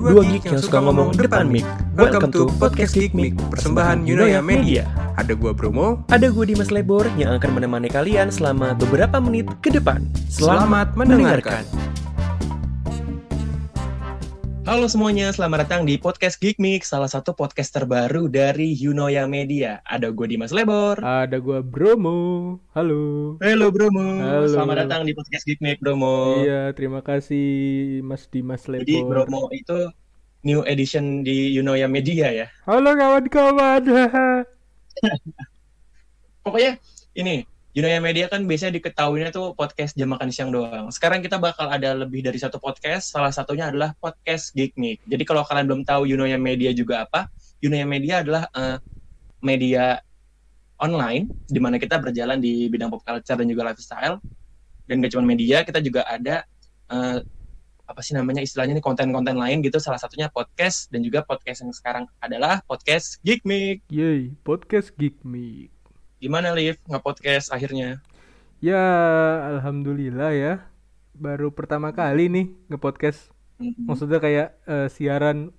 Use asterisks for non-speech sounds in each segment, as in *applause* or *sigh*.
Dua geek yang suka ngomong depan mic. Welcome to Podcast Geek Mic, persembahan Yunoya Media. Ada gua Bromo, Ada gue Dimas Lebor yang akan menemani kalian selama beberapa menit ke depan. selamat mendengarkan. Halo semuanya, selamat datang di Podcast Geek Mix, salah satu podcast terbaru dari Yunoya Media. Ada gue Dimas Lebor. Ada gua Bromo. Halo. Halo Bromo, Halo. selamat datang di Podcast Geek Mix Bromo. Iya, terima kasih Mas Dimas Lebor. Jadi Bromo itu new edition di Yunoya Media ya. Halo kawan-kawan. Pokoknya ini Yunoya Media kan biasanya diketahuinya tuh podcast jam makan siang doang. Sekarang kita bakal ada lebih dari satu podcast. Salah satunya adalah podcast Geek. Jadi kalau kalian belum tahu Yunoya Media juga apa, Yunoya Media adalah eh, media online di mana kita berjalan di bidang pop culture dan juga lifestyle. Dan gak cuma media, kita juga ada eh, apa sih namanya istilahnya nih konten-konten lain gitu. Salah satunya podcast dan juga podcast yang sekarang adalah podcast Geek Mic. Yeay, podcast Geek. Gimana Liv nge-podcast akhirnya? Ya, alhamdulillah ya. Baru pertama kali nih nge-podcast. Maksudnya kayak eh, siaran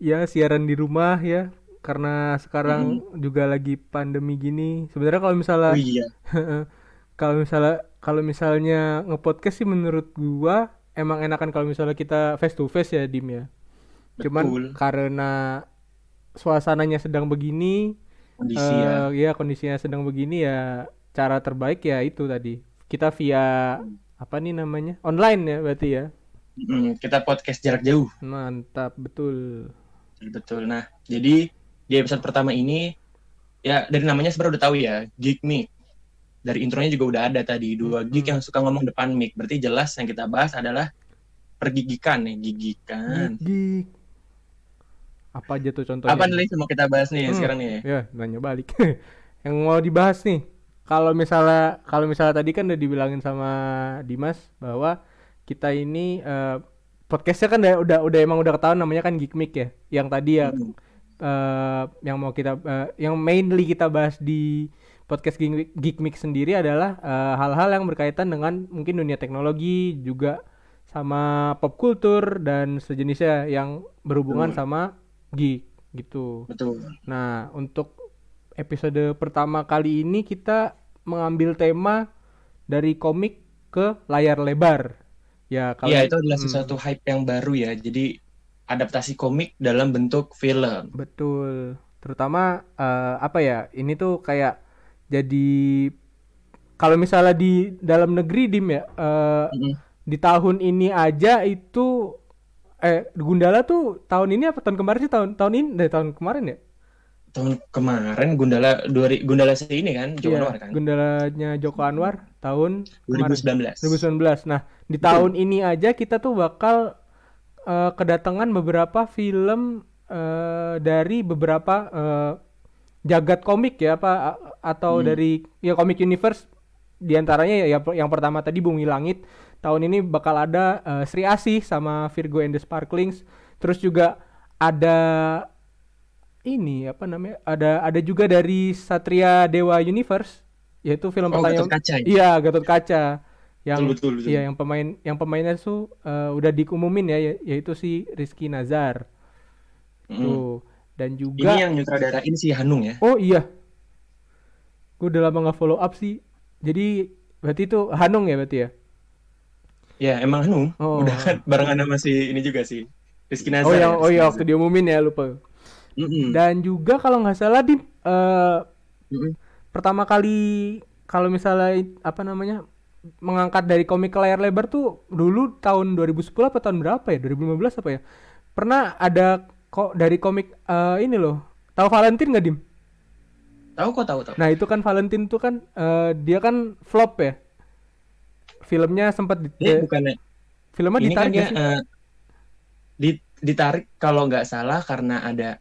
ya siaran di rumah ya. Karena sekarang juga lagi pandemi gini. Sebenarnya kalau misalnya Oh iya. *laughs* kalau misalnya kalau misalnya ngepodcast sih menurut gua emang enakan kalau misalnya kita face to face ya Dim ya. Cuman Betul. karena suasananya sedang begini, Kondisi ya. eh, ya kondisinya sedang begini ya cara terbaik ya itu tadi. Kita via apa nih namanya? Online ya berarti ya. Mm, kita podcast jarak jauh. Mantap betul. Betul. Nah, jadi di episode pertama ini ya dari namanya sebenarnya udah tahu ya, Geek Mic. Dari intronya juga udah ada tadi dua geek yang suka ngomong depan mic. Berarti jelas yang kita bahas adalah pergigikan nih, gigikan. Geek. Apa aja tuh contohnya? Apa nih mau kita bahas nih Hmm. sekarang nih? Ya, nanya balik. *laughs* yang mau dibahas nih, kalau misalnya kalau misalnya tadi kan udah dibilangin sama Dimas bahwa kita ini eh, podcastnya kan udah udah udah emang udah ketahuan namanya kan Geek Mic ya. Yang tadi ya Hmm. eh, yang mau kita eh, yang mainly kita bahas di podcast Geek, Mic- Geek Mic sendiri adalah hal-hal yang berkaitan dengan mungkin dunia teknologi juga sama pop culture dan sejenisnya yang berhubungan Betul. sama geek gitu. Betul. Nah, untuk episode pertama kali ini kita mengambil tema dari komik ke layar lebar. Ya, kalau Iya, itu adalah Hmm, sesuatu hype yang baru ya. Jadi adaptasi komik dalam bentuk film. betul. Terutama eh, apa ya? Ini tuh kayak jadi kalau misalnya di dalam negeri dim ya eh, Mm-mm. di tahun ini aja itu eh Gundala tuh tahun ini apa tahun kemarin sih tahun tahun ini dari tahun kemarin ya? Tahun kemarin Gundala dua Gundala ini kan, Joko Iya, Anwar kan, Gundalanya Joko Anwar tahun kemarin. 2019. 2019. Nah, di tahun ini aja kita tuh bakal eh, kedatangan beberapa film eh, dari beberapa eh, jagat komik ya apa atau Hmm. dari ya komik universe di antaranya ya yang pertama tadi Bumi Langit tahun ini bakal ada eh, Sri Asih sama Virgo and the Sparklings terus juga ada ini apa namanya ada ada juga dari Satria Dewa Universe yaitu film Oh, pertanyaan Gatot Kaca ya? Iya, Gatot Kaca. Yang Betul, betul, betul. iya yang pemain yang pemainnya tuh eh, udah diumumin ya ya- yaitu si Rizky Nazar. Mm. Tuh. Dan Ini juga yang nyutradarain si Hanung ya. Oh iya. Gue udah lama nggak follow up sih. Jadi berarti itu Hanung ya berarti ya? Ya, emang Hanung. Oh. Udah kan barengan sama si ini juga sih. Rizky Nazar. oh ya, oh iya Nazar. waktu diumumin ya lupa. Mm-mm. Dan juga kalau nggak salah di eh, Mm-mm. pertama kali kalau misalnya apa namanya mengangkat dari komik ke layar lebar tuh dulu tahun 2010 apa tahun berapa ya 2015 apa ya pernah ada kok dari komik eh, ini loh tahu Valentine nggak dim Tahu kok tahu tahu. nah itu kan Valentine tuh kan eh, dia kan flop ya filmnya sempat di, Ini eh, bukannya filmnya ini kan ditarik dia nggak sih? eh, di- ditarik kalau nggak salah karena ada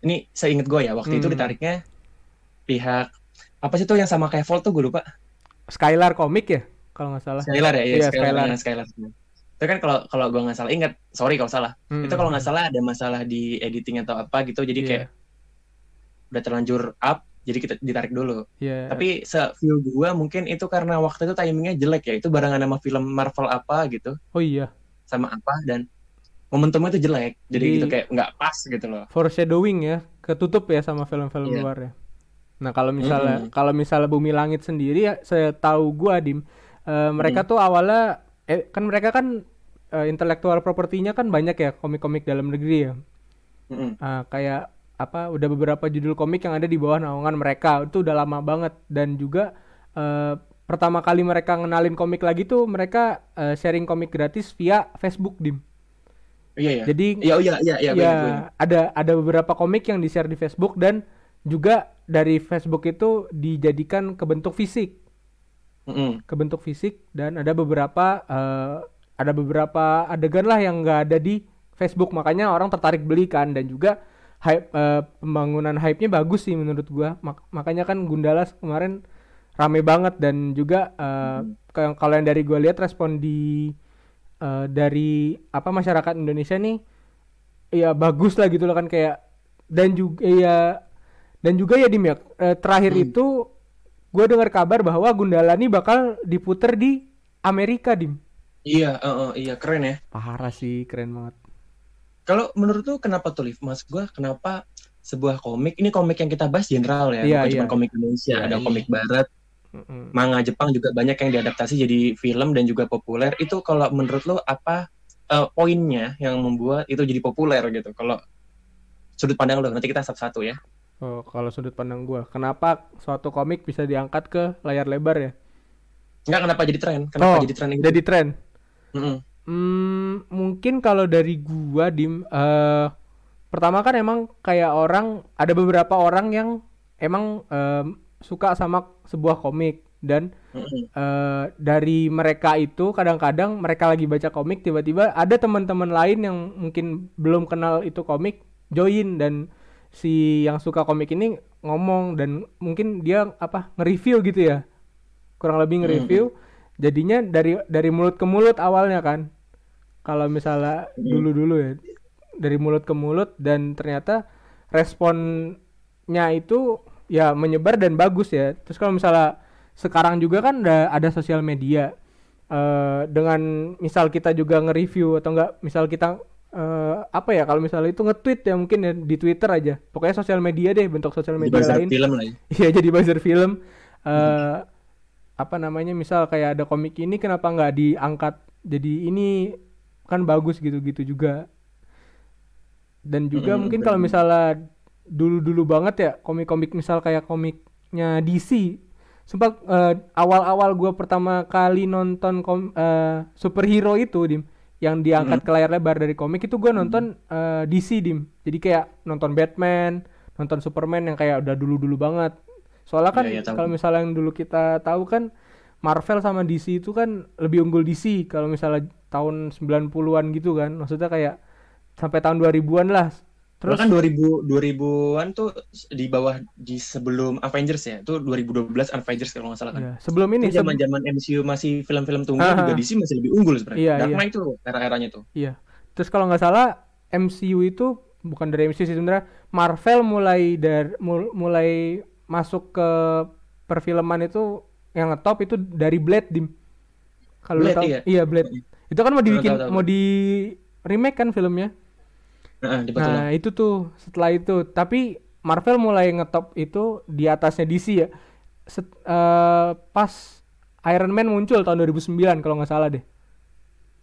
ini saya inget gue ya waktu itu Hmm. ditariknya pihak apa sih tuh yang sama kayak Volt tuh gue lupa Skylar komik ya kalau nggak salah Skylar ya, iya, Iya, Skylar, Skylar. Skylar. Itu kan kalau kalau gue nggak salah ingat, sorry kalau salah. Hmm. Itu kalau nggak salah ada masalah di editing atau apa gitu, jadi Iya. kayak udah terlanjur up, jadi kita ditarik dulu. Iya. Tapi se-view gue mungkin itu karena waktu itu timingnya jelek ya, itu barengan sama film Marvel apa gitu, oh iya sama apa dan momentumnya tuh jelek. Jadi, Jadi- gitu kayak nggak pas gitu loh. foreshadowing ya ketutup ya sama film-film Iya. luar ya. Nah kalau misalnya Mm-mm. kalau misalnya Bumi Langit sendiri ya saya tahu gua dim eh, mereka tuh awalnya eh, kan mereka kan eh, intelektual propertinya kan banyak ya komik-komik dalam negeri ya. Mm-mm. Ah, kayak apa udah beberapa judul komik yang ada di bawah naungan mereka itu udah lama banget dan juga eh, pertama kali mereka ngenalin komik lagi tuh mereka eh, sharing komik gratis via Facebook dim. Iya ya. Jadi Iya oh, iya iya iya. ya ada ada beberapa komik yang di share di Facebook dan juga dari Facebook itu dijadikan ke bentuk fisik Mm-mm. ke bentuk fisik dan ada beberapa eh, ada beberapa adegan lah yang nggak ada di Facebook makanya orang tertarik beli kan dan juga hype eh, pembangunan hype-nya bagus sih menurut gua. Mak- makanya kan Gundala kemarin rame banget dan juga eh, kalau kalau yang dari gua lihat respon di eh, dari apa masyarakat Indonesia nih ya bagus lah gitu loh kan kayak dan juga ya dan juga ya Dim ya eh, terakhir itu gue dengar kabar bahwa Gundala nih bakal diputer di Amerika Dim. Iya, eh, eh, iya keren ya. parah sih keren banget Kalau menurut lu kenapa tuh Liv? Mas gua kenapa sebuah komik ini komik yang kita bahas general ya, Iya, bukan iya. cuma komik Indonesia, Iya, ada iya. komik barat, manga Jepang juga banyak yang diadaptasi jadi film dan juga populer. Itu kalau menurut lu apa eh, poinnya yang membuat itu jadi populer gitu? Kalau sudut pandang lu nanti kita satu-satu ya. Oh, kalau sudut pandang gue kenapa suatu komik bisa diangkat ke layar lebar ya Enggak kenapa jadi tren? Kenapa Oh, jadi tren itu? jadi tren Mm-mm. Hmm, mungkin kalau dari gua dim eh pertama kan emang kayak orang ada beberapa orang yang emang em, suka sama sebuah komik. Dan eh, dari mereka itu kadang-kadang mereka lagi baca komik tiba-tiba ada teman-teman lain yang mungkin belum kenal itu komik join. Dan si yang suka komik ini ngomong dan mungkin dia apa nge-review gitu ya. Kurang lebih nge-review. Jadinya dari dari mulut ke mulut awalnya kan kalau misalnya dulu-dulu ya dari mulut ke mulut dan ternyata responnya itu ya menyebar dan bagus ya. Terus kalau misalnya sekarang juga kan ada ada sosial media Eh, dengan misal kita juga nge-review atau enggak misal kita eh, apa ya kalau misalnya itu nge-tweet ya mungkin ya di Twitter aja. Pokoknya sosial media deh bentuk sosial Di media bazar lain. film lah ya. *laughs* Iya jadi buzzer film. eh Apa namanya misal kayak ada komik ini kenapa nggak diangkat jadi ini kan bagus gitu-gitu juga. Dan juga Mm-mm, mungkin kalau misalnya dulu-dulu banget ya komik-komik misal kayak komiknya DC. Sempat eh, awal-awal gua pertama kali nonton kom, eh, superhero itu dim yang diangkat ke layar lebar dari komik itu gua nonton eh, DC dim. Jadi kayak nonton Batman, nonton Superman yang kayak udah dulu-dulu banget. Soalnya kan iya, tahu. kalau misalnya yang dulu kita tahu kan Marvel sama DC itu kan lebih unggul DC kalau misalnya tahun 90-an gitu kan. Maksudnya kayak sampai tahun 2000-an lah. Terus kan 2000 2000-an tuh di bawah di sebelum Avengers ya. Itu 2012 Avengers kalau nggak salah kan. ya, sebelum ini zaman-zaman MCU masih film-film tunggal Ah, juga ah. DC masih lebih unggul sebenarnya. Iya, Dark iya. Knight itu era-eranya tuh. Iya. Terus kalau nggak salah MCU itu bukan dari MCU sih sebenarnya Marvel mulai dari mulai masuk ke perfilman itu yang ngetop itu dari Blade dim. Kalau tahu iya. iya Blade. Itu kan mau dibikin tahu, tahu. mau di remake kan filmnya. Nah. Nah, itu tuh setelah itu. Tapi Marvel mulai ngetop itu di atasnya DC ya. Set- eh, pas Iron Man muncul tahun 2009 kalau nggak salah deh.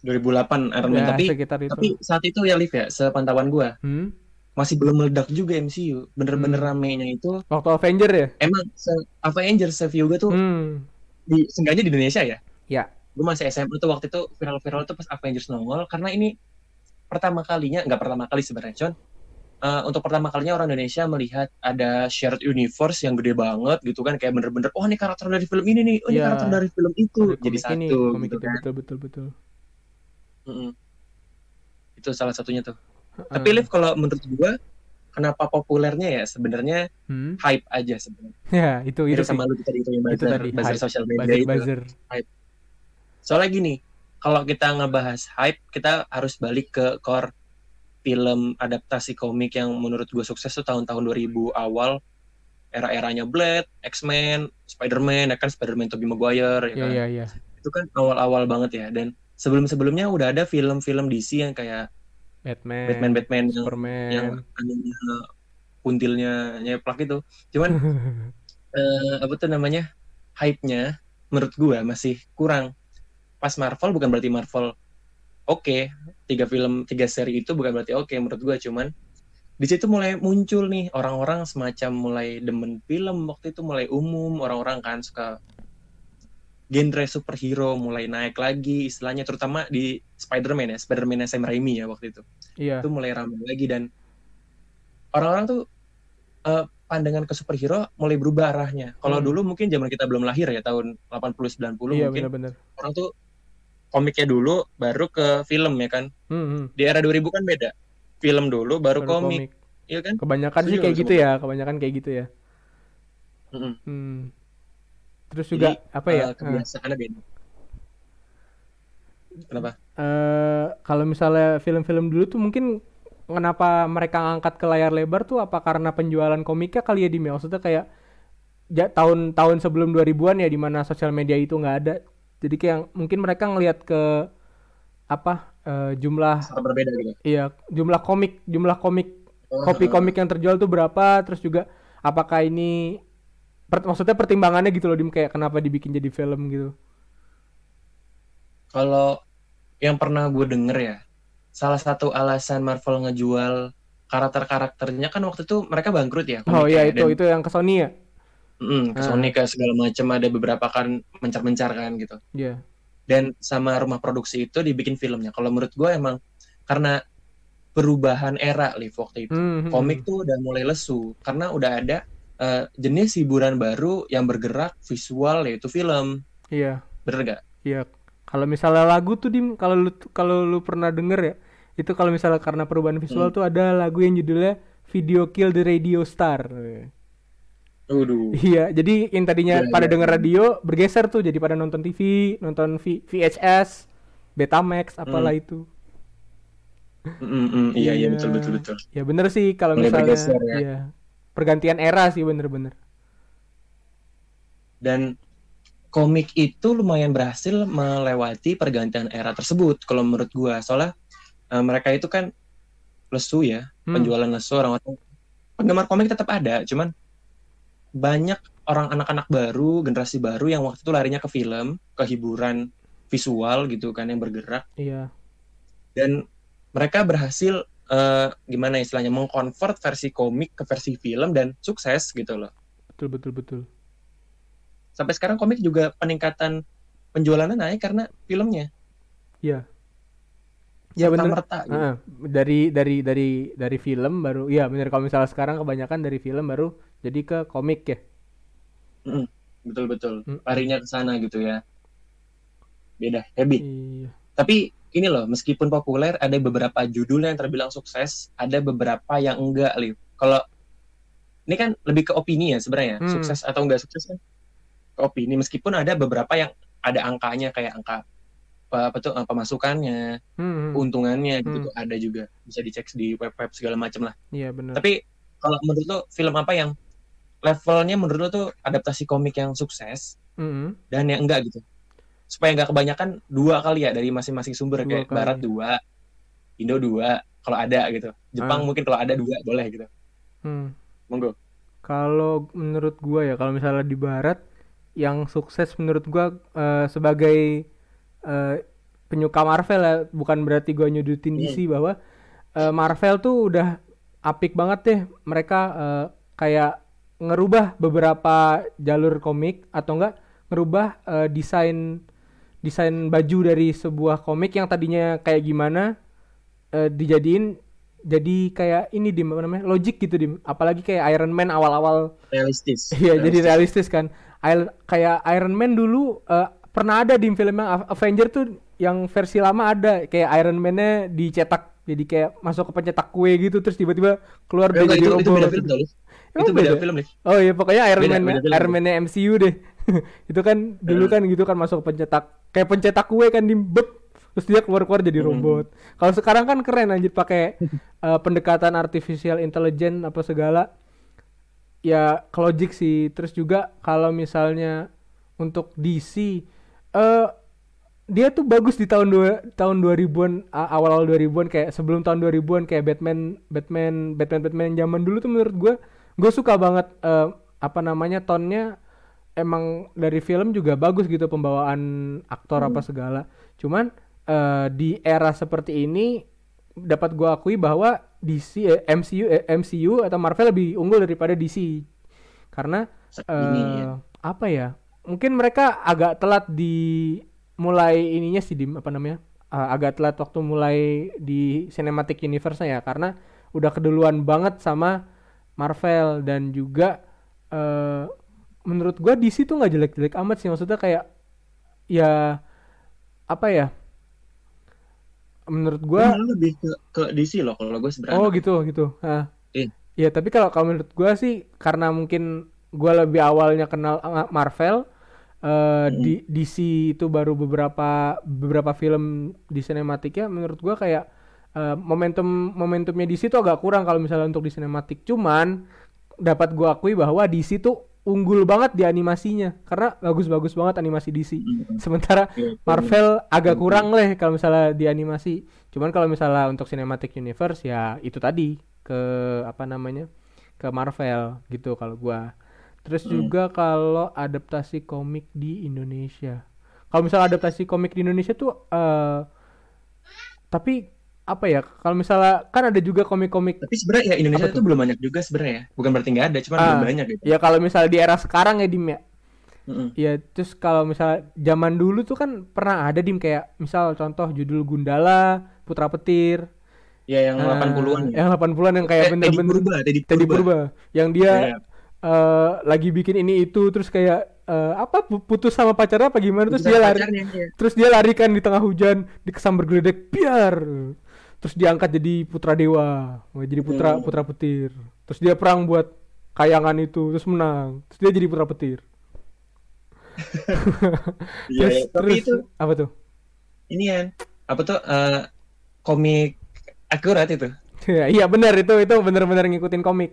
2008 Iron Man Ya, tapi sekitar itu. tapi saat itu ya Liv ya sepantauan gua Hmm? masih belum meledak juga MCU. Bener-bener Hmm. ramenya itu Waktu Avenger ya? emang se Avengers se-view gua tuh Hmm. di seenggaknya di Indonesia ya. Ya. Gue masih SMA tuh waktu itu viral-viral tuh pas Avengers nongol karena ini pertama kalinya nggak pertama kali sebenarnya Con. Eh, untuk pertama kalinya orang Indonesia melihat ada shared universe yang gede banget gitu kan kayak bener-bener oh ini karakter dari film ini nih oh ini Iya. karakter dari film itu jadi komik ini, satu komik gitu itu, kan betul betul betul. Mm-mm. itu salah satunya tuh Heeh. tapi Liv kalau menurut gua kenapa populernya ya sebenarnya Hmm. hype aja sebenarnya Ya, itu itu sih. sama lu tadi itu yang Itu buzzer, tadi, buzzer hype. sosial media Buzzer itu buzzer. Soalnya gini, kalau kita ngebahas hype, kita harus balik ke core film adaptasi komik yang menurut gue sukses tuh tahun-tahun 2000 awal. Era-eranya Blade, X-Men, Spider-Man, ya kan Spider-Man Tobey Maguire, ya Iya kan? iya iya. Itu kan awal-awal banget ya. Dan sebelum-sebelumnya udah ada film-film DC yang kayak Batman, Batman Batman yang Superman. yang puntilnya nyeplak itu. Cuman *laughs* eh, apa tuh namanya hype-nya menurut gua masih kurang. Pas Marvel bukan berarti Marvel oke, tiga film tiga seri itu bukan berarti oke menurut gua cuman di situ mulai muncul nih orang-orang semacam mulai demen film waktu itu mulai umum orang-orang kan suka genre superhero mulai naik lagi istilahnya terutama di Spider-Man ya Spider-Man Sam Raimi ya waktu itu Iya. itu mulai ramai lagi dan orang-orang tuh eh, pandangan ke superhero mulai berubah arahnya. Kalau Hmm. dulu mungkin zaman kita belum lahir ya tahun 80 90 Iya mungkin benar-benar. orang tuh komiknya dulu baru ke film ya kan. Hmm, hmm. Di era 2000 kan beda. Film dulu baru, Baru komik, iya kan? Kebanyakan sih Setuju kayak sama gitu ya, kebanyakan kayak gitu ya. Mm-mm. Hmm. Terus juga Jadi, apa ya? eh, kebiasaannya beda. Kenapa? eh kalau misalnya film-film dulu tuh mungkin kenapa mereka ngangkat ke layar lebar tuh apa karena penjualan komiknya kali ya di maksudnya kayak ja- tahun-tahun sebelum 2000-an ya di mana sosial media itu nggak ada. Jadi kayak mungkin mereka ngelihat ke apa eh, jumlah Sangat berbeda gitu. iya jumlah komik jumlah komik Oh, kopi komik yang terjual tuh berapa terus juga apakah ini per- maksudnya pertimbangannya gitu loh dim kayak kenapa dibikin jadi film gitu Kalau yang pernah gue denger ya, salah satu alasan Marvel ngejual karakter-karakternya kan waktu itu mereka bangkrut ya. oh iya itu Dan- itu yang ke Sony ya Mm, ke Ah. Sony ke segala macam ada beberapa kan mencar-mencar kan gitu. iya Dan sama rumah produksi itu dibikin filmnya. Kalau menurut gue emang karena perubahan era Liv waktu itu. Hmm, hmm, Komik hmm. tuh udah mulai lesu karena udah ada eh, jenis hiburan baru yang bergerak visual yaitu film. iya Bener gak? Iya, kalau misalnya lagu tuh dim, kalau lu kalau lu pernah denger ya, itu kalau misalnya karena perubahan visual Hmm. tuh ada lagu yang judulnya Video Kill the Radio Star. Waduh. Iya, jadi yang tadinya Iya, pada iya, denger iya. radio bergeser tuh jadi pada nonton TV, nonton V- VHS, Betamax, apalah Hmm. itu. Mm, mm, mm. Iya iya betul betul betul. Ya bener sih kalau Mulai misalnya, bergeser ya. iya, pergantian era sih bener-bener. Dan komik itu lumayan berhasil melewati pergantian era tersebut kalau menurut gua. Soalnya eh, mereka itu kan lesu ya, Hmm. penjualan lesu orang-orang penggemar komik tetap ada, cuman banyak orang anak-anak baru, generasi baru yang waktu itu larinya ke film, ke hiburan visual gitu kan yang bergerak Iya, dan mereka berhasil eh, gimana istilahnya mengkonvert versi komik ke versi film dan sukses gitu loh. betul betul betul. Sampai sekarang komik juga peningkatan penjualannya naik karena filmnya. Iya. Ya bener. merta gitu. Ah, dari dari dari dari film baru iya bener kalau misalnya sekarang kebanyakan dari film baru jadi ke komik ya? Betul betul Mm. larinya ke sana gitu ya. Beda habit iya. Tapi ini loh meskipun populer ada beberapa judul yang terbilang sukses ada beberapa yang enggak Liv. Kalau ini kan lebih ke opini ya sebenarnya. Hmm. sukses atau enggak sukses kan? Ke opini. Meskipun ada beberapa yang ada angkanya kayak angka apa, tuh eh, pemasukannya Hmm, hmm. keuntungannya gitu Hmm. tuh ada juga. Bisa dicek di web-web segala macam lah. Iya bener. Tapi kalau menurut lo film apa yang levelnya menurut lo tuh adaptasi komik yang sukses Hmm, hmm. dan yang enggak gitu supaya nggak kebanyakan dua kali ya dari masing-masing sumber Dua kayak kali. barat dua Indo dua kalau ada gitu Jepang Ah. mungkin kalau ada dua boleh gitu Hmm. monggo Kalau menurut gua ya, kalau misalnya di barat yang sukses menurut gua eh, sebagai eh, penyuka Marvel ya, bukan berarti gua nyudutin DC bahwa eh, Marvel tuh udah apik banget deh. Mereka eh, kayak ngerubah beberapa jalur komik atau enggak ngerubah eh, desain desain baju dari sebuah komik yang tadinya kayak gimana eh, dijadiin jadi kayak ini dim apa namanya logik gitu dim. Apalagi kayak Iron Man awal-awal. Realistis. *laughs* Iya jadi realistis. kan. Ail- kayak Iron Man dulu eh, pernah ada di film yang Av- Avenger tuh yang versi lama ada. Kayak Iron Man-nya dicetak jadi kayak masuk ke pencetak kue gitu terus tiba-tiba keluar Enggak, dia jadi itu, itu robot. beda film gitu. Itu beda beda? film Liv. Oh iya pokoknya Iron Beda, Man beda film. Iron Man MCU deh. *laughs* itu kan dulu kan gitu kan masuk pencetak kayak pencetak kue kan di bet terus dia keluar-keluar jadi Hmm. robot. Kalau sekarang kan keren anjir pakai *laughs* eh, pendekatan artificial intelligence apa segala. Ya logik sih. Terus juga kalau misalnya untuk DC eh dia tuh bagus di tahun dua tahun 2000-an a- awal-awal 2000-an kayak sebelum tahun 2000-an kayak Batman Batman Batman Batman zaman dulu tuh menurut gue gue suka banget eh, apa namanya tonnya emang dari film juga bagus gitu pembawaan aktor apa segala. Cuman eh, di era seperti ini dapat gue akui bahwa DC eh, MCU eh, MCU atau Marvel lebih unggul daripada DC karena ini, eh, ya. apa ya mungkin mereka agak telat di mulai ininya sih di apa namanya eh, agak telat waktu mulai di cinematic universe ya. Karena udah keduluan banget sama Marvel dan juga eh, menurut gua DC tuh nggak jelek-jelek amat sih maksudnya kayak ya apa ya menurut Gue lebih ke, ke DC loh kalau gue sebenarnya. Oh gitu gitu. Iya. Iya tapi kalau kalau menurut gua sih karena mungkin gua lebih awalnya kenal uh, Marvel, eh, Hmm. di DC itu baru beberapa beberapa film di sinematiknya menurut gua kayak eh, momentum momentumnya DC itu agak kurang kalau misalnya untuk di sinematik. Cuman dapat gua akui bahwa DC tuh unggul banget di animasinya karena bagus-bagus banget animasi DC. Hmm. Sementara Iya. Marvel agak kurang leh kalau misalnya di animasi. Cuman kalau misalnya untuk cinematic universe ya itu tadi ke apa namanya? ke Marvel gitu kalau gua. Terus Hmm. juga kalau adaptasi komik di Indonesia. Kalau misalnya adaptasi komik di Indonesia tuh eh tapi apa ya? Kalau misalnya kan ada juga komik-komik Tapi sebenarnya ya Indonesia itu belum banyak juga sebenarnya ya. Bukan berarti nggak ada, cuman Ah. belum banyak gitu. ya kalau misalnya di era sekarang ya Dim ya. Mm-mm. Ya terus kalau misalnya zaman dulu tuh kan pernah ada dim kayak misal contoh judul Gundala, Putra Petir, Ya yang ah, 80-an ya. yang 80-an yang kayak Eh, Teddy bener-bener Purba, Teddy Teddy Purba. Purba, yang dia Iya. eh, lagi bikin ini itu terus kayak eh, apa pu- putus sama pacarnya apa gimana terus Putus dia sama lari pacarnya, iya. terus dia lari kan di tengah hujan dikesambar geledek biar terus diangkat jadi putra dewa jadi putra Hmm. putra petir terus dia perang buat kayangan itu terus menang terus dia jadi putra petir *laughs* Iya, terus. Tapi terus itu apa tuh ini kan apa tuh eh, komik akurat itu. Ya, *laughs* iya benar itu itu benar-benar ngikutin komik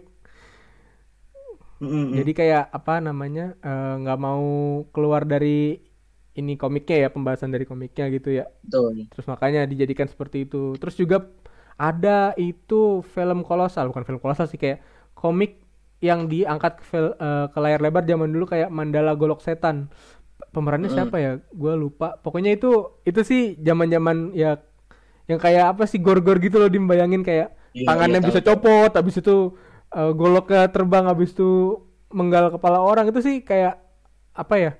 Mm-mm. jadi kayak apa namanya eh, nggak mau keluar dari ini komiknya ya pembahasan dari komiknya gitu ya. Betul. terus makanya dijadikan seperti itu. Terus juga ada itu film kolosal bukan film kolosal sih kayak komik yang diangkat ke, eh, ke layar lebar zaman dulu kayak Mandala Golok Setan. Pemerannya Mm. siapa ya? Gue lupa. Pokoknya itu itu sih zaman zaman ya yang kayak apa sih gor-gor gitu loh dimbayangin kayak Iya, tangannya iya, bisa tahu, copot habis itu eh, goloknya terbang habis itu menggal kepala orang. Itu sih kayak apa ya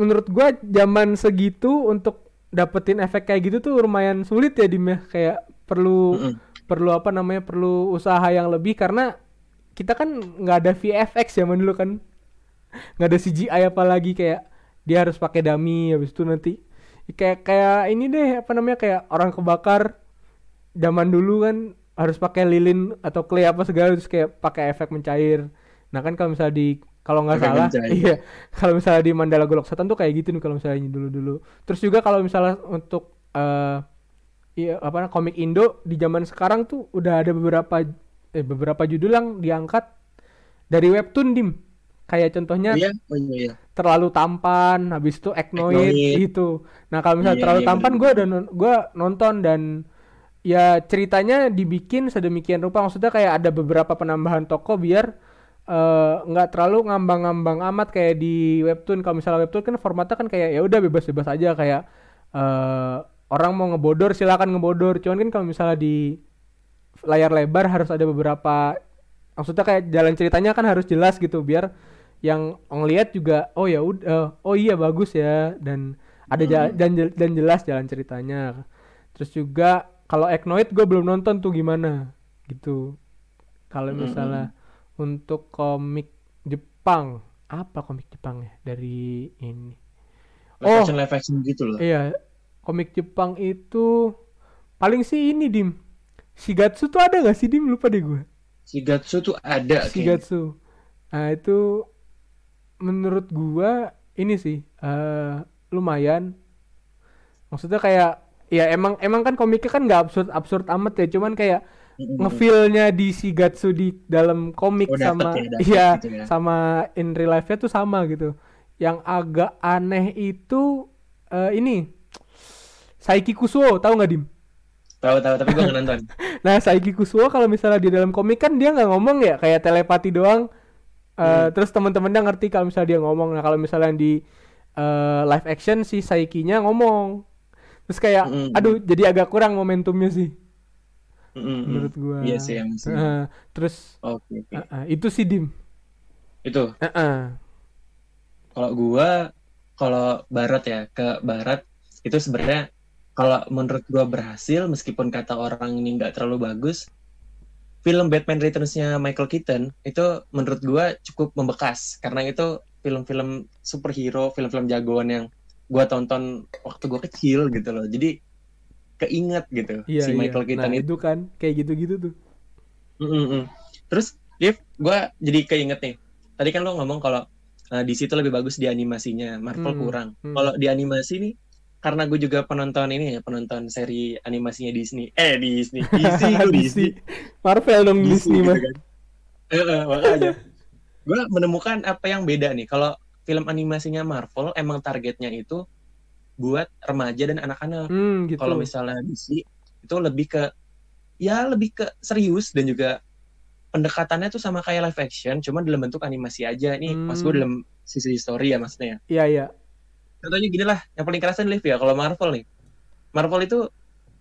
menurut gua zaman segitu untuk dapetin efek kayak gitu tuh lumayan sulit ya Dim ya. Kayak perlu Mm-mm. perlu apa namanya perlu usaha yang lebih karena kita kan nggak ada VFX zaman dulu kan. Nggak ada CGI apalagi kayak dia harus pakai dummy habis itu nanti. Kayak kayak ini deh apa namanya kayak orang kebakar zaman dulu kan harus pakai lilin atau clay apa segala terus kayak pakai efek mencair. Nah kan kalau misalnya di kalau nggak salah mencair. iya *laughs* kalau misalnya di Mandala Golok Setan tuh kayak gitu nih kalau misalnya dulu dulu terus juga kalau misalnya untuk eh iya apa komik Indo di zaman sekarang tuh udah ada beberapa eh, beberapa judul yang diangkat dari webtoon dim kayak contohnya Iya, oh iya, iya. terlalu tampan habis itu eknoid Eknoid. gitu nah kalau misalnya Iya, terlalu iya, tampan gue udah non- gua nonton dan ya ceritanya dibikin sedemikian rupa maksudnya kayak ada beberapa penambahan toko biar eh, nggak terlalu ngambang-ngambang amat kayak di webtoon. Kalau misalnya webtoon kan formatnya kan kayak ya udah bebas-bebas aja. Kayak eh, orang mau ngebodor silakan ngebodor cuman kan kalau misalnya di layar lebar harus ada beberapa maksudnya kayak jalan ceritanya kan harus jelas gitu biar yang ngelihat juga oh ya udah oh iya bagus ya. Dan ada ja- dan dan jelas jalan ceritanya. Terus juga kalau Eknoid gue belum nonton tuh gimana gitu. Kalau misalnya untuk komik Jepang apa komik Jepang ya dari ini Live Oh. action live action gitu loh. Iya, komik Jepang itu paling sih ini Dim. Shigatsu tuh ada gak sih Dim? Lupa deh gue. Shigatsu tuh ada kayaknya. Shigatsu. Nah itu menurut gua ini sih eh lumayan. Maksudnya kayak ya emang emang kan komiknya kan nggak absurd absurd amat ya, cuman kayak. Ngefeel-nya di Shigatsu di dalam komik Oh, sama ya, iya gitu ya. sama in real life-nya tuh sama gitu. Yang agak aneh itu eh, ini Saiki Kusuo tahu nggak dim Tahu tahu tapi gue nggak nonton. *laughs* nah Saiki Kusuo kalau misalnya di dalam komik kan dia nggak ngomong ya kayak telepati doang Eh, Hmm. terus teman-temannya ngerti kalau misalnya dia ngomong nah kalau misalnya di eh, live action si Saikinya ngomong terus kayak Mm-mm. aduh jadi agak kurang momentumnya sih Mm, mm, mm. menurut gua Iya sih yang. Eh, terus Oke oke. eh, eh, itu sih dim Itu Eh, eh. kalau gua kalau barat ya ke barat itu sebenarnya kalau menurut gua berhasil meskipun kata orang ini nggak terlalu bagus film Batman Returns-nya Michael Keaton itu menurut gua cukup membekas karena itu film-film superhero film-film jagoan yang gua tonton waktu gua kecil gitu loh jadi keinget gitu iya si iya. Michael Keaton nah, itu itu kan kayak gitu-gitu tuh Mm-mm. Terus, Div, gue jadi keinget nih. Tadi kan lo ngomong kalau uh, DC itu lebih bagus di animasinya, Marvel Hmm, kurang. hmm. Kalau di animasi nih, karena gue juga penonton ini ya, penonton seri animasinya Disney. Eh, Disney. *laughs* Gue Disney. Marvel dong DC, Disney gitu mah kan. Eh, eh, makanya. gue menemukan apa yang beda nih. Kalau film animasinya Marvel, emang targetnya itu buat remaja dan anak-anak. Hmm gitu. Kalau misalnya DC itu lebih ke ya lebih ke serius dan juga pendekatannya tuh sama kayak live action cuman dalam bentuk animasi aja. Ini Hmm. mas gue dalam sisi story ya maksudnya iya iya. Contohnya gini lah yang paling kerasa nih Liv ya kalau Marvel nih. Marvel itu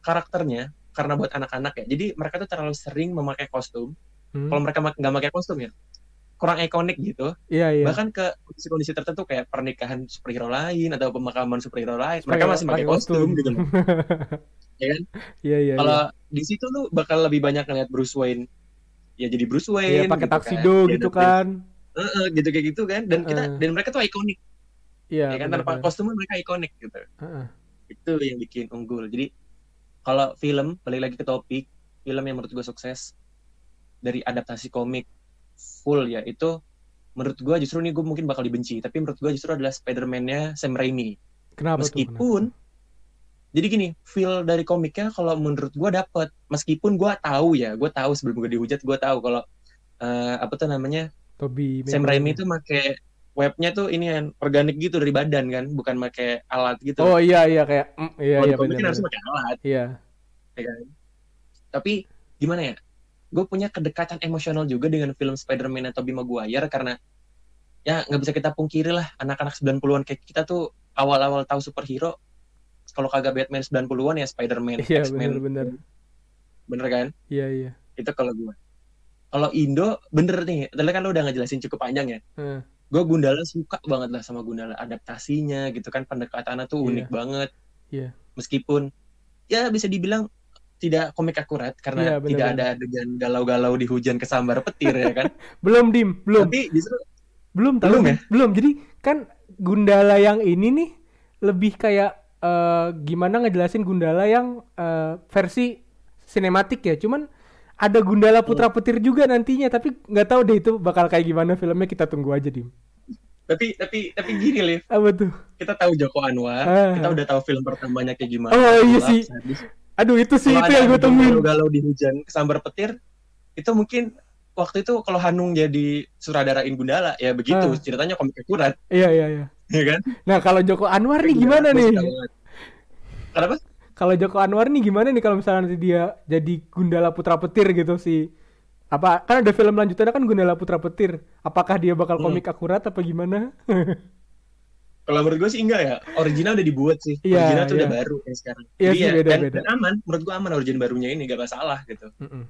karakternya karena buat anak-anak ya. Jadi mereka tuh terlalu sering memakai kostum. Hmm. kalau mereka nggak pakai kostum ya kurang ikonik gitu. Iya iya. Bahkan ke kondisi-kondisi tertentu kayak pernikahan superhero lain atau pemakaman superhero lain Pakai- mereka masih pakai pakai kostum, kostum. gitu. Loh. *laughs* ya kan? Iya iya kalau di situ lu bakal lebih banyak ngeliat Bruce Wayne. Ya jadi Bruce iya Wayne Iya, pakai gitu tuxedo kan. gitu Ya, kan. Dan- Heeh, gitu kayak gitu kan. Dan kita Heeh. dan mereka tuh ikonik. Iya ya kan tanpa kostumnya mereka ikonik gitu. Heeh. itu yang bikin unggul. Jadi kalau film balik lagi ke topik film yang menurut gue sukses dari adaptasi komik full ya itu menurut gue justru nih gue mungkin bakal dibenci tapi menurut gue justru adalah Spider-Man-nya Sam Raimi. Kenapa tuh meskipun jadi gini feel dari komiknya kalau menurut gua dapet. Meskipun gua tahu ya gua tahu sebelum gue dihujat gua tahu kalau eh, apa tuh namanya? Kenapa? Toby Sam. Raimi tuh make webnya tuh ini kan organik gitu dari badan kan bukan make alat gitu. Oh iya iya kayak mm, iya kalau iya kan benar harus pakai alat. Iya. Ya kan? Tapi gimana ya gue punya kedekatan emosional juga dengan film Spider-Man atau Tobey Maguire karena ya nggak bisa kita pungkiri lah anak-anak 90-an kayak kita tuh awal-awal tahu superhero kalau kagak Batman 90-an ya Spider-Man, iya X-Men. benar benar Bener kan? iya iya Itu kalau gue. Kalau Indo bener nih, tadi kan lo udah ngejelasin cukup panjang ya. Heeh. Gue Gundala suka banget lah sama Gundala adaptasinya gitu kan pendekatannya tuh Iya. unik banget. Iya. Meskipun ya bisa dibilang tidak komik akurat karena bener, tidak bener. ada adegan galau-galau di hujan kesambar petir ya kan. *laughs* belum dim belum Tapi justru belum tahu Belum ya? belum jadi kan Gundala yang ini nih lebih kayak eh, gimana ngejelasin Gundala yang eh, versi sinematik ya cuman ada Gundala Putra Petir juga nantinya tapi nggak tahu deh itu bakal kayak gimana filmnya kita tunggu aja dim tapi tapi tapi gini Liv, apa tuh kita tahu Joko Anwar, Ah. kita udah tahu film pertamanya kayak gimana. Oh, iya sih. Aduh itu sih Kalau itu yang gue tungguin galau-galau di hujan kesambar petir itu mungkin waktu itu kalau Hanung jadi sutradarain Gundala ya begitu Ah. ceritanya komik akurat iya iya iya. Ya kan? Nah kalau Joko Anwar nih gimana gua nih? Kenapa? Kalau Joko Anwar nih gimana nih kalau misalnya nanti dia jadi Gundala Putra Petir gitu sih? Apa kan ada film lanjutannya kan Gundala Putra Petir. Apakah dia bakal Hmm. komik akurat apa gimana *laughs* kalau menurut gue sih enggak ya original udah dibuat sih Iya, original tuh iya. udah baru kayak sekarang Iya Jadi sih, ya, beda, dan, beda. dan aman menurut gue aman origin barunya ini gak masalah gitu Mm-mm.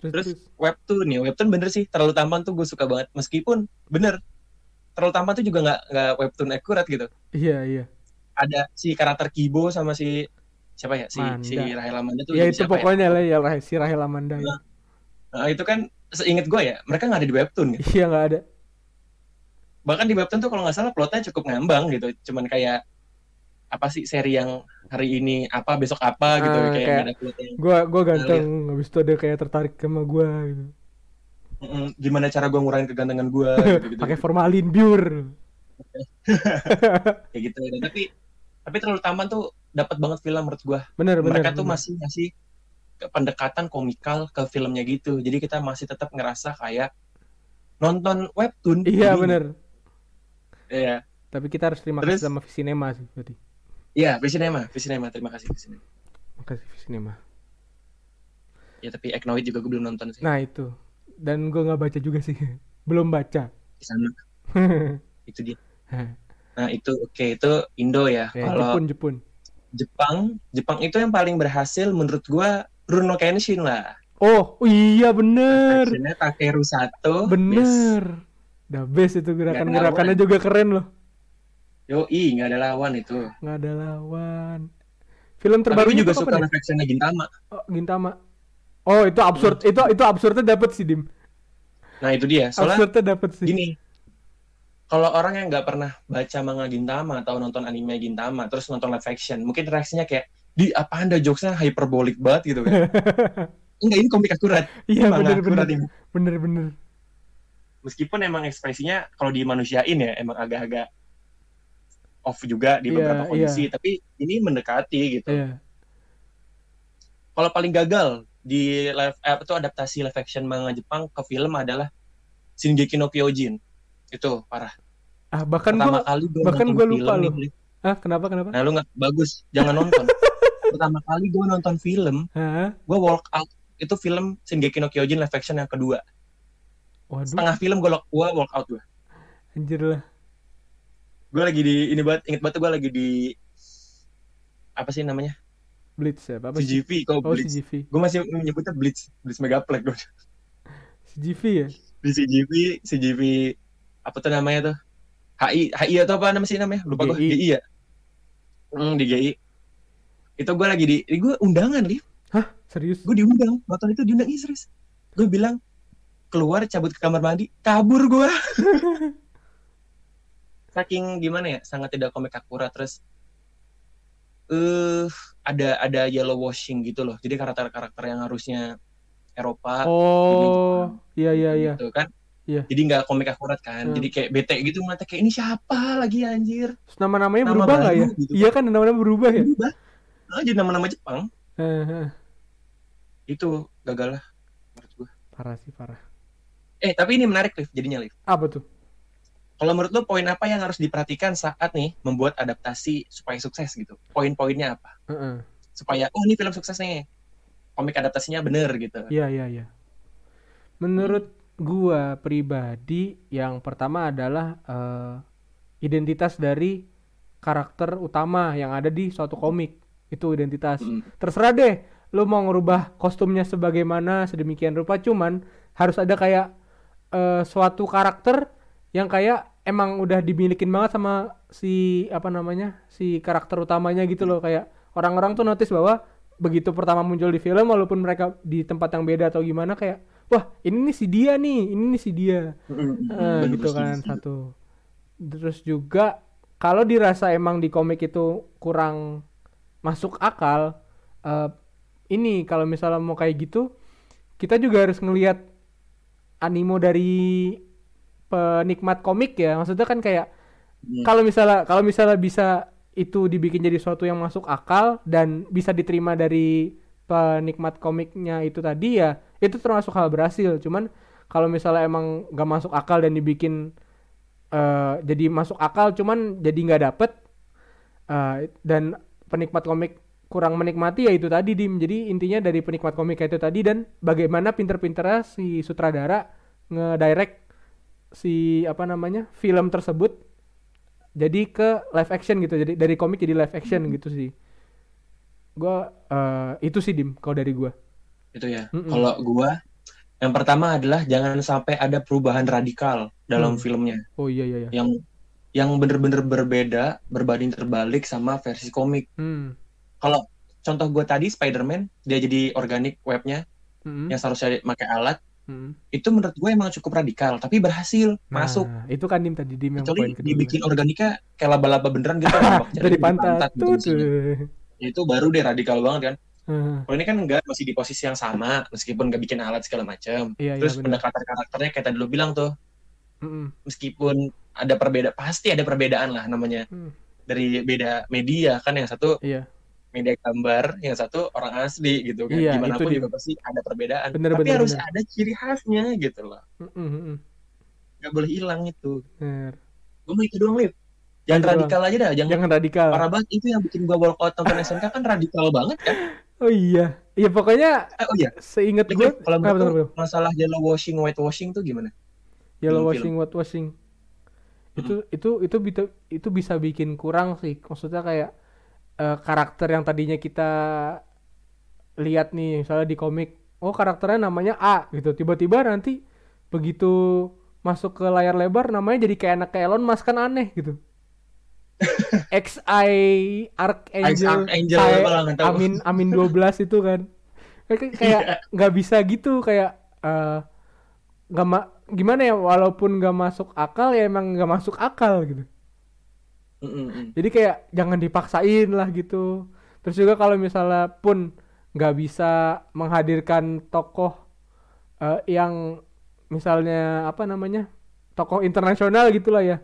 terus, Terus terus webtoon ya webtoon bener sih terlalu tampan tuh gue suka banget meskipun bener terlalu tampan tuh juga nggak nggak webtoon akurat gitu iya iya ada si karakter Kibo sama si siapa ya si Manda. si Rahel Amanda tuh ya itu ya? pokoknya lah ya si Rahel Amanda ya. Nah, itu kan seinget gue ya mereka nggak ada di webtoon gitu. iya nggak ada bahkan di webtoon tuh kalau nggak salah plotnya cukup ngambang gitu. Cuman kayak apa sih seri yang hari ini apa besok apa gitu. Ah, kayak, kayak- ada plotnya. gua gua ganteng habis itu ada kayak tertarik sama gua gitu. Gimana cara gue ngurangin kegantengan gue *laughs* gitu, gitu, pakai formalin biur. *laughs* Kayak gitu. Dan tapi tapi terlalu tampan tuh dapat banget film menurut gue bener bener mereka tuh bener. masih ngasih ke- pendekatan komikal ke filmnya gitu. Jadi kita masih tetap ngerasa kayak nonton webtoon iya bener iya tapi kita harus terima Terus- kasih sama Cinema sih berarti Iya, Visinema, Visinema. Terima kasih Visinema. Makasih Cinema. Ya tapi Eknoid juga gue belum nonton sih. Nah itu. Dan gue nggak baca juga sih. *laughs* Belum baca. Di sana *laughs* itu dia. Nah itu oke itu Indo ya. Ya, Kalau Jepun Jepun. Jepang, Jepang itu yang paling berhasil menurut gua Runo Kenshin lah. Oh iya bener. Actionnya Takeru Sato. Yes. The best itu gerakan-gerakannya juga keren loh. Yoi, nggak ada lawan itu. Nggak ada lawan. Film terbaru juga suka live actionnya Gintama. Oh, Gintama. Oh itu absurd. Itu itu absurdnya dapet sih Dim. Nah itu dia. Soalnya Absurdnya dapet sih. gini, kalau orang yang nggak pernah baca manga Gintama atau nonton anime Gintama, terus nonton live action, mungkin reaksinya kayak, di apa anda jokesnya hyperbolik banget gitu kan? *laughs* Enggak, ini komik akurat. Iya Manga bener bener. akurat ini. Bener bener. Meskipun emang ekspresinya kalau dimanusiain ya emang agak-agak off juga di Iya, beberapa kondisi, tapi ini mendekati gitu. Iya. Kalau paling gagal di live eh, tuh adaptasi live action manga Jepang ke film adalah Shingeki no Kyojin. Itu parah. Ah bahkan Pertama gua kali gue bahkan gua lupa film loh. ah kenapa kenapa? Nah lu nggak bagus, jangan nonton. *laughs* Pertama kali gue nonton film, gue walk out. Itu film Shingeki no Kyojin live action yang kedua. Waduh, Setengah film gue gua walk out gue. anjir lah. Gue lagi di ini banget, inget banget gue lagi di apa sih namanya? Blitz ya, apa sih? CGV, kok Oh, Blitz. CGV. Gue masih menyebutnya Blitz, Blitz Megaplex gue. CGV ya? Di CGV, CGV apa tuh namanya tuh? HI, HI atau apa namanya sih namanya? Lupa gue, GI. Ya? Hmm, di GI. Itu gue lagi di, gue undangan, Liv. Serius? gue diundang nonton itu diundang Ih, serius gue bilang keluar cabut ke kamar mandi kabur gue *laughs* saking gimana ya sangat tidak komik akurat terus eh ada ada yellow washing gitu loh jadi karakter-karakter yang harusnya Eropa Oh, iya iya iya. gitu kan Iya. jadi nggak komik akurat kan Hmm. jadi kayak bete gitu ngeliatnya kayak ini siapa lagi anjir Terus nama-namanya Nama berubah nggak ya? gitu. Iya kan nama-nama berubah ya? berubah ah, jadi nama-nama Jepang itu gagal lah menurut Parah sih parah. Eh tapi ini menarik Liv jadinya Liv Apa tuh? Kalau menurut lo poin apa yang harus diperhatikan saat nih membuat adaptasi supaya sukses gitu? Poin-poinnya apa? Heeh. Supaya oh ini film sukses nih. Komik adaptasinya bener gitu. Iya iya iya. Menurut gua pribadi yang pertama adalah eh, identitas dari karakter utama yang ada di suatu komik. Itu identitas. Mm. Terserah deh lu mau ngerubah kostumnya sebagaimana sedemikian rupa cuman harus ada kayak eh, suatu karakter yang kayak emang udah dimilikin banget sama si apa namanya si karakter utamanya gitu loh. Kayak orang-orang tuh notice bahwa begitu pertama muncul di film walaupun mereka di tempat yang beda atau gimana kayak wah ini nih si dia nih ini nih si dia. Eh, gitu kan satu. Terus juga kalau dirasa emang di komik itu kurang masuk akal eh, ini kalau misalnya mau kayak gitu kita juga harus ngelihat animo dari penikmat komik ya maksudnya kan kayak Hmm. kalau misalnya kalau misalnya bisa itu dibikin jadi sesuatu yang masuk akal dan bisa diterima dari penikmat komiknya itu tadi ya itu termasuk hal berhasil cuman kalau misalnya emang gak masuk akal dan dibikin eh, jadi masuk akal cuman jadi nggak dapet eh, dan penikmat komik kurang menikmati ya itu tadi dim jadi intinya dari penikmat komik itu tadi dan bagaimana pinter-pinternya si sutradara ngedirect si apa namanya film tersebut jadi ke live action gitu jadi dari komik jadi live action gitu sih gua eh, itu sih dim kalau dari gua Itu ya. Mm-mm. Kalau gua yang pertama adalah jangan sampai ada perubahan radikal dalam Hmm. filmnya oh iya iya iya yang yang bener-bener berbeda berbanding terbalik sama versi komik. hmm. Kalau contoh gua tadi Spider-Man dia jadi organik webnya Mm-mm. yang seharusnya pakai alat Mm-mm. itu menurut gue emang cukup radikal tapi berhasil Nah, masuk itu kan dim tadi dim yang kecuali poin kedua dibikin organiknya kayak laba-laba beneran gitu *laughs* dari pantat gitu tuh misalnya. itu baru deh radikal banget kan Heeh. kalau ini kan enggak masih di posisi yang sama meskipun nggak bikin alat segala macam iya iya terus benar pendekatan karakternya kayak tadi lu bilang tuh Mm-mm. meskipun ada perbedaan pasti ada perbedaan lah namanya Hmm. dari beda media kan yang satu iya media gambar yang satu orang asli gitu kan Iya, gimana itu pun juga pasti ada perbedaan Bener, tapi bener, harus bener. ada ciri khasnya gitu loh mm-mm. nggak boleh hilang itu Bener. gue mau itu doang Lip Jangan radikal aja dah, jangan, Jangan radikal. parah banget. Itu yang bikin gua walkout nonton SNK kan radikal banget kan. *laughs* Oh iya. Iya pokoknya Eh, oh iya, seinget gue kalau Ah, betul, betul. masalah yellow washing, white washing tuh gimana? yellow film. washing white washing itu itu itu bisa itu bisa bikin kurang sih maksudnya kayak eh, karakter yang tadinya kita lihat nih misalnya di komik oh karakternya namanya A gitu. Tiba-tiba nanti begitu masuk ke layar lebar namanya jadi kayak anak Elon Musk kan aneh gitu. *laughs* XI Archangel, Archangel, tahu. Amin Amin 12 itu kan. Kayak kayak nggak bisa gitu kayak eh, nggak ma- gimana ya walaupun nggak masuk akal ya emang nggak masuk akal gitu Jadi kayak jangan dipaksain lah gitu. Terus juga kalau misalnya pun nggak bisa menghadirkan tokoh eh, yang misalnya apa namanya tokoh internasional gitulah ya.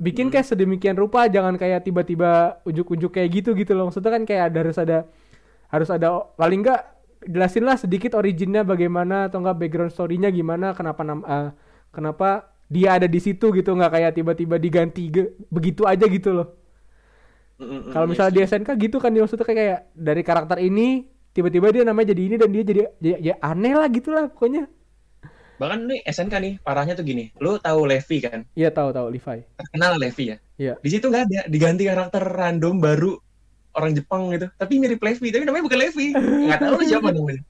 Bikin kayak sedemikian rupa jangan kayak tiba-tiba ujuk-ujuk kayak gitu gitu loh. Maksudnya kan kayak ada harus ada harus ada paling nggak jelasin lah sedikit originnya bagaimana atau enggak background story-nya gimana kenapa nam- eh, kenapa dia ada di situ gitu nggak kayak tiba-tiba diganti begitu aja gitu loh kalau misalnya di SNK gitu kan dia maksudnya kayak, kayak dari karakter ini tiba-tiba dia namanya jadi ini dan dia jadi ya, ya aneh lah gitu lah pokoknya Bahkan nih SNK nih, parahnya tuh gini. Lu tahu Levi kan? iya tahu tahu Levi Terkenal Levi ya? Iya. Di situ nggak ada, diganti karakter random baru orang Jepang gitu. Tapi mirip Levi, tapi namanya bukan Levi. *laughs* Nggak tahu lu siapa namanya.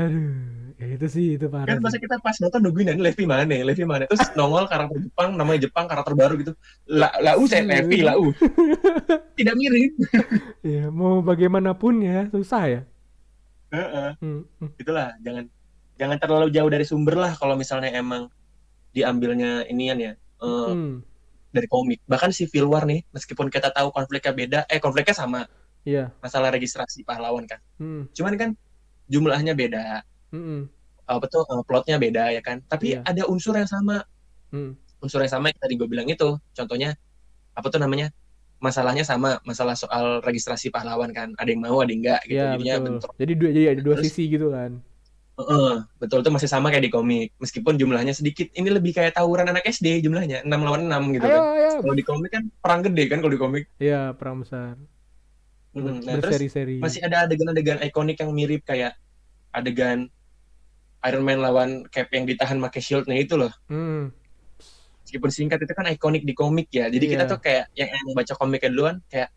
aduh ya itu sih itu parah Kan masa kita pas nonton nungguin "Ini Levi mana, Levi mana. Terus nongol karakter Jepang, namanya Jepang, karakter baru gitu. La, lau saya Levi, lau. *laughs* Tidak mirip. *laughs* Iya, mau bagaimanapun ya susah ya Heeh. Hmm, hmm. Itulah, jangan jangan terlalu jauh dari sumber lah kalau misalnya emang diambilnya inian ya. eh, Hmm, dari komik. Bahkan Civil War nih, meskipun kita tahu konfliknya beda, eh konfliknya sama, iya masalah registrasi pahlawan kan. Hmm, Cuman kan jumlahnya beda, hmm, hmm, apa tuh eh, plotnya beda ya kan. Tapi Iya. ada unsur yang sama, hmm. unsur yang sama yang tadi gue bilang itu. Contohnya apa tuh namanya? Masalahnya sama, masalah soal registrasi pahlawan kan. Ada yang mau, ada yang enggak gitu. Iya Jadinya betul bentrok. jadi dua jadi ada dua Terus- sisi gitu kan Heeh, betul itu masih sama kayak di komik. Meskipun jumlahnya sedikit, ini lebih kayak tawuran anak SD jumlahnya, 6 lawan 6 gitu ayo kan. ayo Kalau di komik kan perang gede kan kalau di komik. iya perang besar Hmm, nah, terus berseri-seri masih ada adegan-adegan ikonik yang mirip kayak adegan Iron Man lawan Cap yang ditahan pakai shieldnya itu loh. Hmm, Meskipun singkat itu kan ikonik di komik ya. Jadi kita Iya. tuh kayak yang emang baca komiknya duluan kayak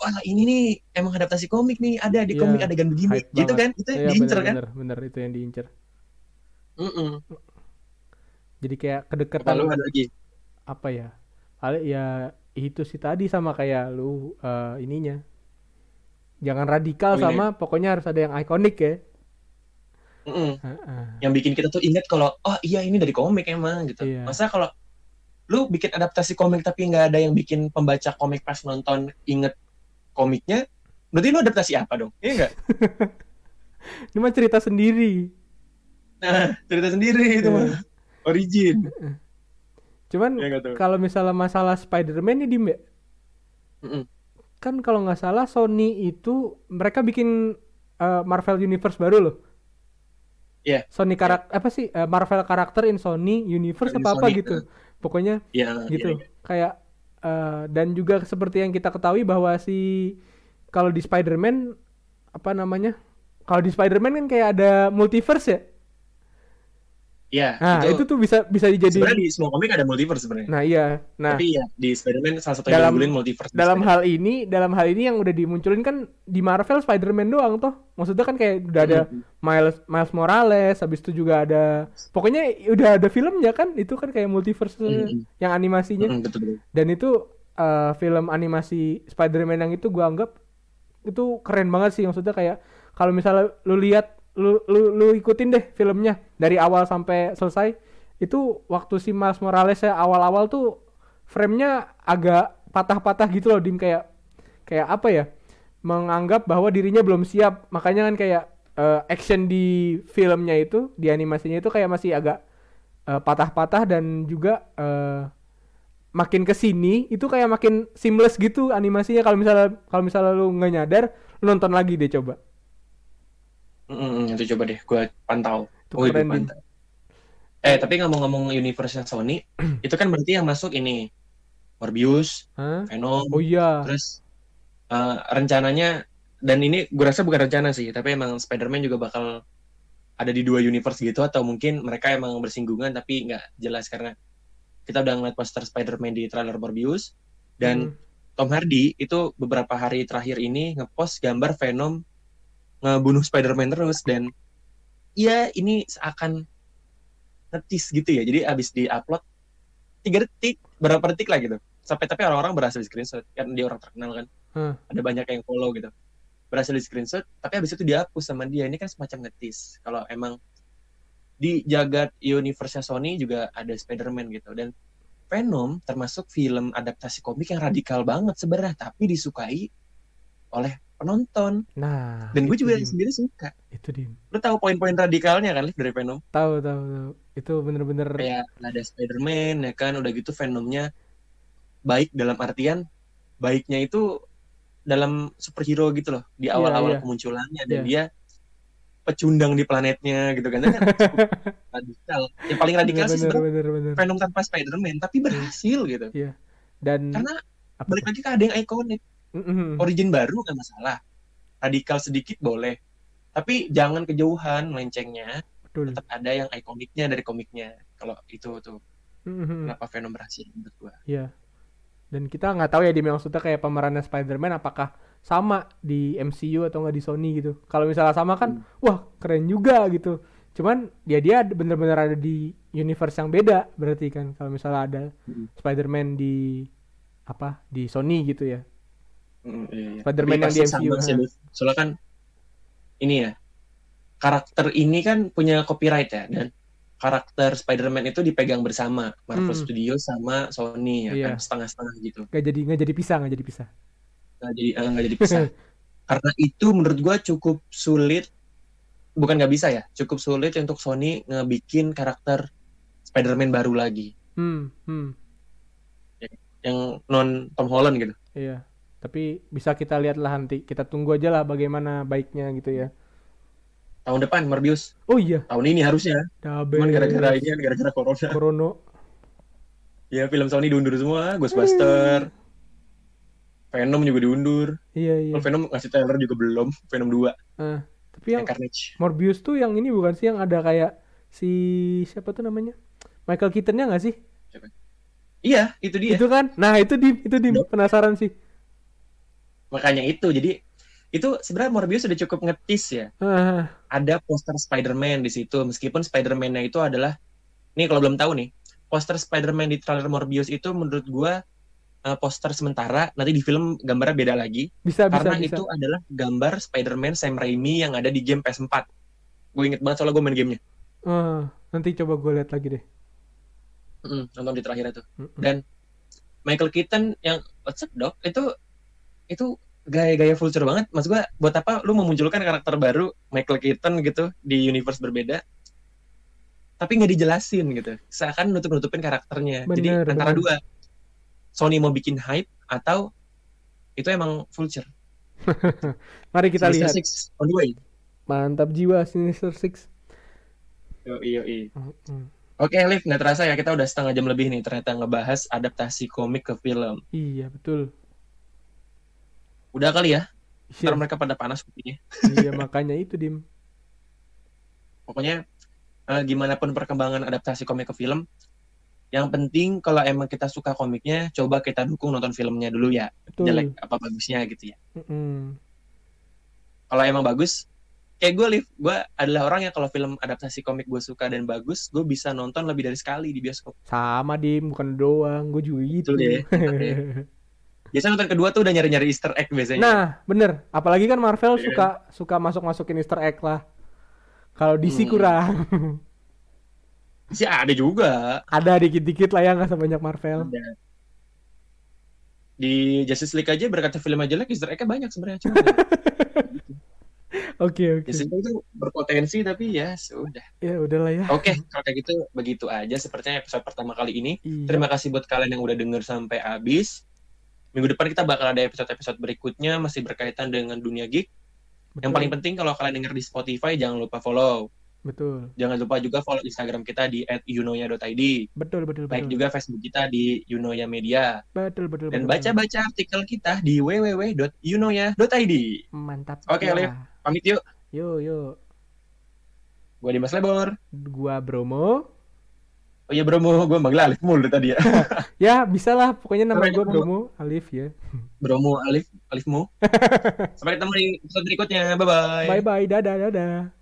wah ini nih emang adaptasi komik nih ada di Iya, komik adegan begini hype gitu banget. kan itu iya diincer kan bener, bener bener itu yang diincer Mm-mm. jadi kayak kedekatan lu ada lagi apa ya paling ya itu sih tadi sama kayak lu eh, ininya jangan radikal Oh, ini. sama pokoknya harus ada yang ikonik ya Mm-mm. Heeh. yang bikin kita tuh ingat kalau oh iya ini dari komik emang gitu Iya. masa kalau lu bikin adaptasi komik tapi nggak ada yang bikin pembaca komik pas nonton inget komiknya berarti lu adaptasi apa dong iya nggak *laughs* ini mah cerita sendiri nah cerita sendiri itu Iya. mah origin cuman ya kalau misalnya masalah Spider-Man nih Dim ya Mm-mm. kan kalau nggak salah Sony itu mereka bikin eh, Marvel Universe baru loh Iya. Sony karak apa sih eh, Marvel karakter in Sony Universe In apa apa Sony, gitu. Pokoknya ya gitu. iya, iya. kayak eh, dan juga seperti yang kita ketahui bahwa si kalau di Spider-Man apa namanya kalau di Spider-Man kan kayak ada multiverse ya Iya, nah itu, tuh bisa bisa sebenarnya dijadiin di semua komik ada multiverse sebenarnya. Nah iya. Nah tapi ya di Spider-Man salah satu yang Dalam- multiverse dalam hal ini dalam hal ini yang udah dimunculin kan di Marvel Spider-Man doang toh. Maksudnya kan kayak udah ada Mm-mm. Miles Miles Morales habis itu juga ada pokoknya udah ada filmnya kan itu kan kayak multiverse Mm-mm. yang animasinya. Mm, betul betul. Dan itu eh, film animasi Spider-Man yang itu gua anggap itu keren banget sih. Maksudnya kayak kalau misalnya lu lihat lu, lu lu ikutin deh filmnya dari awal sampai selesai. Itu waktu si Miles Morales ya awal-awal tuh frame-nya agak patah-patah gitu loh dim. Kayak kayak apa ya? Menganggap bahwa dirinya belum siap. Makanya kan kayak eh, action di filmnya itu di animasinya itu kayak masih agak eh, patah-patah dan juga eh, makin ke sini itu kayak makin seamless gitu animasinya. Kalau misalnya kalau misalnya lu nggak nyadar lu nonton lagi deh coba Mm-mm, itu coba deh gue pantau Itu Wih, keren, pantau. eh tapi ngomong-ngomong universe Sony *clears throat* itu kan berarti yang masuk ini Morbius, Hah? Venom, Oh iya. terus eh, rencananya dan ini gue rasa bukan rencana sih, tapi emang Spider-Man juga bakal ada di dua universe gitu atau mungkin mereka emang bersinggungan tapi nggak jelas karena kita udah ngeliat poster Spider-Man di trailer Morbius dan Hmm. Tom Hardy itu beberapa hari terakhir ini ngepost gambar Venom ngebunuh Spider-Man terus dan ya ini seakan ngetis gitu ya. Jadi abis di-upload tiga detik, berapa detik lah gitu. Sampai tapi orang-orang berhasil di screenshot kan dia orang terkenal kan. Hmm. Ada banyak yang follow gitu. Berhasil di screenshot, tapi abis itu dihapus sama dia. Ini kan semacam ngetis. Kalau emang di jagat universe Sony juga ada Spider-Man gitu dan Venom termasuk film adaptasi komik yang radikal banget sebenarnya tapi disukai oleh penonton Nah. dan gue juga Dim. sendiri suka Itu dim. lo tahu poin-poin radikalnya kan Liv, dari Venom Tahu tahu tahu. Itu bener-bener. kayak ada Spider-Man ya kan udah gitu Venomnya baik dalam artian baiknya itu dalam superhero gitu loh di Iya, awal-awal iya. kemunculannya dan Iya. dia pecundang di planetnya gitu kan kan cukup *laughs* radikal yang paling radikal bener, sih bener, bener, bener. Venom tanpa Spider-Man tapi berhasil gitu Dan karena apa balik lagi ke ada yang ikonik Mm-mm. origin baru nggak masalah radikal sedikit boleh tapi jangan kejauhan melencengnya Betul. tetap ada yang ikoniknya dari komiknya kalau itu tuh Mm-mm. kenapa Venom berhasil menurut gua Iya. Dan kita nggak tahu ya di maksudnya kayak pemerannya Spider-Man apakah sama di MCU atau nggak di Sony gitu. Kalau misalnya sama kan, wah keren juga gitu. Cuman ya dia bener-bener ada di universe yang beda berarti kan. Kalau misalnya ada Hmm. Spider-Man di apa di Sony gitu ya. Mm, iya. Spider-Man Tapi yang di MCU, sih, soalnya kan ini ya karakter ini kan punya copyright ya dan karakter Spider-Man itu dipegang bersama Marvel Hmm. Studios sama Sony ya Iya. kan setengah-setengah gitu Nggak jadi nggak jadi pisah nggak jadi pisah. nggak jadi eh, nggak jadi pisah *laughs* karena itu menurut gua cukup sulit bukan nggak bisa ya cukup sulit untuk Sony ngebikin karakter Spider-Man baru lagi Hmm, hmm, yang non Tom Holland gitu iya. Tapi bisa kita lihat lah nanti. Kita tunggu aja lah bagaimana baiknya gitu ya. tahun depan Morbius Oh iya, tahun ini harusnya Dabe. cuman gara-gara ini kan gara-gara corona Corona. ya film Sony diundur semua Ghostbuster Venom juga diundur Iya iya. Kalau Venom ngasih trailer juga belum Venom 2 Ah, tapi yang yang Carnage Morbius tuh yang ini bukan sih yang ada kayak si siapa tuh namanya? Michael Keaton-nya nggak sih? iya itu dia Itu kan? Nah, itu dim, itu. Yup. Penasaran sih. Makanya itu jadi itu sebenarnya Morbius sudah cukup ngetis ya. Ah, ada poster Spider-Man di situ meskipun Spider-Man-nya itu adalah nih kalau belum tahu nih poster Spider-Man di trailer Morbius itu menurut gua eh, poster sementara nanti di film gambarnya beda lagi. Bisa bisa karena bisa. itu adalah gambar Spider-Man Sam Raimi yang ada di game PS4 gue inget banget soalnya gue main gamenya. Ah, nanti coba gue lihat lagi deh. Mm, nonton di terakhir itu. Mm-mm. dan Michael Keaton yang what's up dok itu itu gaya-gaya vulture banget maksud gua buat apa lu memunculkan karakter baru Michael Keaton gitu di universe berbeda tapi nggak dijelasin gitu seakan nutup nutupin karakternya jadi Bener, antara bener. dua Sony mau bikin hype atau itu emang vulture *laughs* Mari kita Sinister lihat. Six on the way Mantap jiwa Sinister Six. yo iyo Mm-mm. Oke, Liv, nggak terasa ya kita udah setengah jam lebih nih ternyata ngebahas adaptasi komik ke film. Iya betul. Udah kali ya, Iya, ntar mereka pada panas kupingnya. iya makanya itu dim. Pokoknya eh, gimana pun perkembangan adaptasi komik ke film, yang penting kalau emang kita suka komiknya, coba kita dukung nonton filmnya dulu ya, Betul. jelek apa bagusnya gitu ya. Mm-mm. Kalau emang bagus, kayak gue, Liv, gue adalah orang yang kalau film adaptasi komik gue suka dan bagus, gue bisa nonton lebih dari sekali di bioskop. Sama dim, bukan doang. Gue juga gitu. Betul *laughs* deh. Biasanya nonton kedua tuh udah nyari-nyari Easter egg biasanya. Nah, bener. Apalagi kan Marvel Iya. suka suka masuk-masukin Easter egg lah. Kalau DC Hmm. kurang. *laughs* Sih ada juga. Ada dikit-dikit lah ya nggak sebanyak Marvel. Ada. Di Justice League aja berkata film aja jelek, Easter egg-nya banyak sebenarnya. Cuma *laughs* Oke oke. Justice League itu berpotensi tapi ya sudah. Ya udahlah ya. Oke, kalau kayak gitu begitu aja sepertinya episode pertama kali ini. Iya. Terima kasih buat kalian yang udah denger sampai habis. Minggu depan kita bakal ada episode-episode berikutnya masih berkaitan dengan dunia geek. Yang Betul. paling penting kalau kalian denger di Spotify jangan lupa follow. Betul. Jangan lupa juga follow Instagram kita di @yunoya.id. Betul betul Like betul. juga Facebook kita di Yunoya Media. Betul betul Dan baca-baca artikel kita di www.yunoya.id. Mantap. Oke, Ya. Alif. Pamit yuk. Yuk yuk. Gue Dimas Lebor. Gua Bromo. Oh iya Bromo, gue manggil Alif mulu tadi ya. *laughs* Ya bisa lah. Pokoknya nama ketemu. Bromo Alif ya. Bromo, Alif, Alifmu. *laughs* Sampai ketemu di episode berikutnya. Bye-bye. Bye bye. Dadah dadah.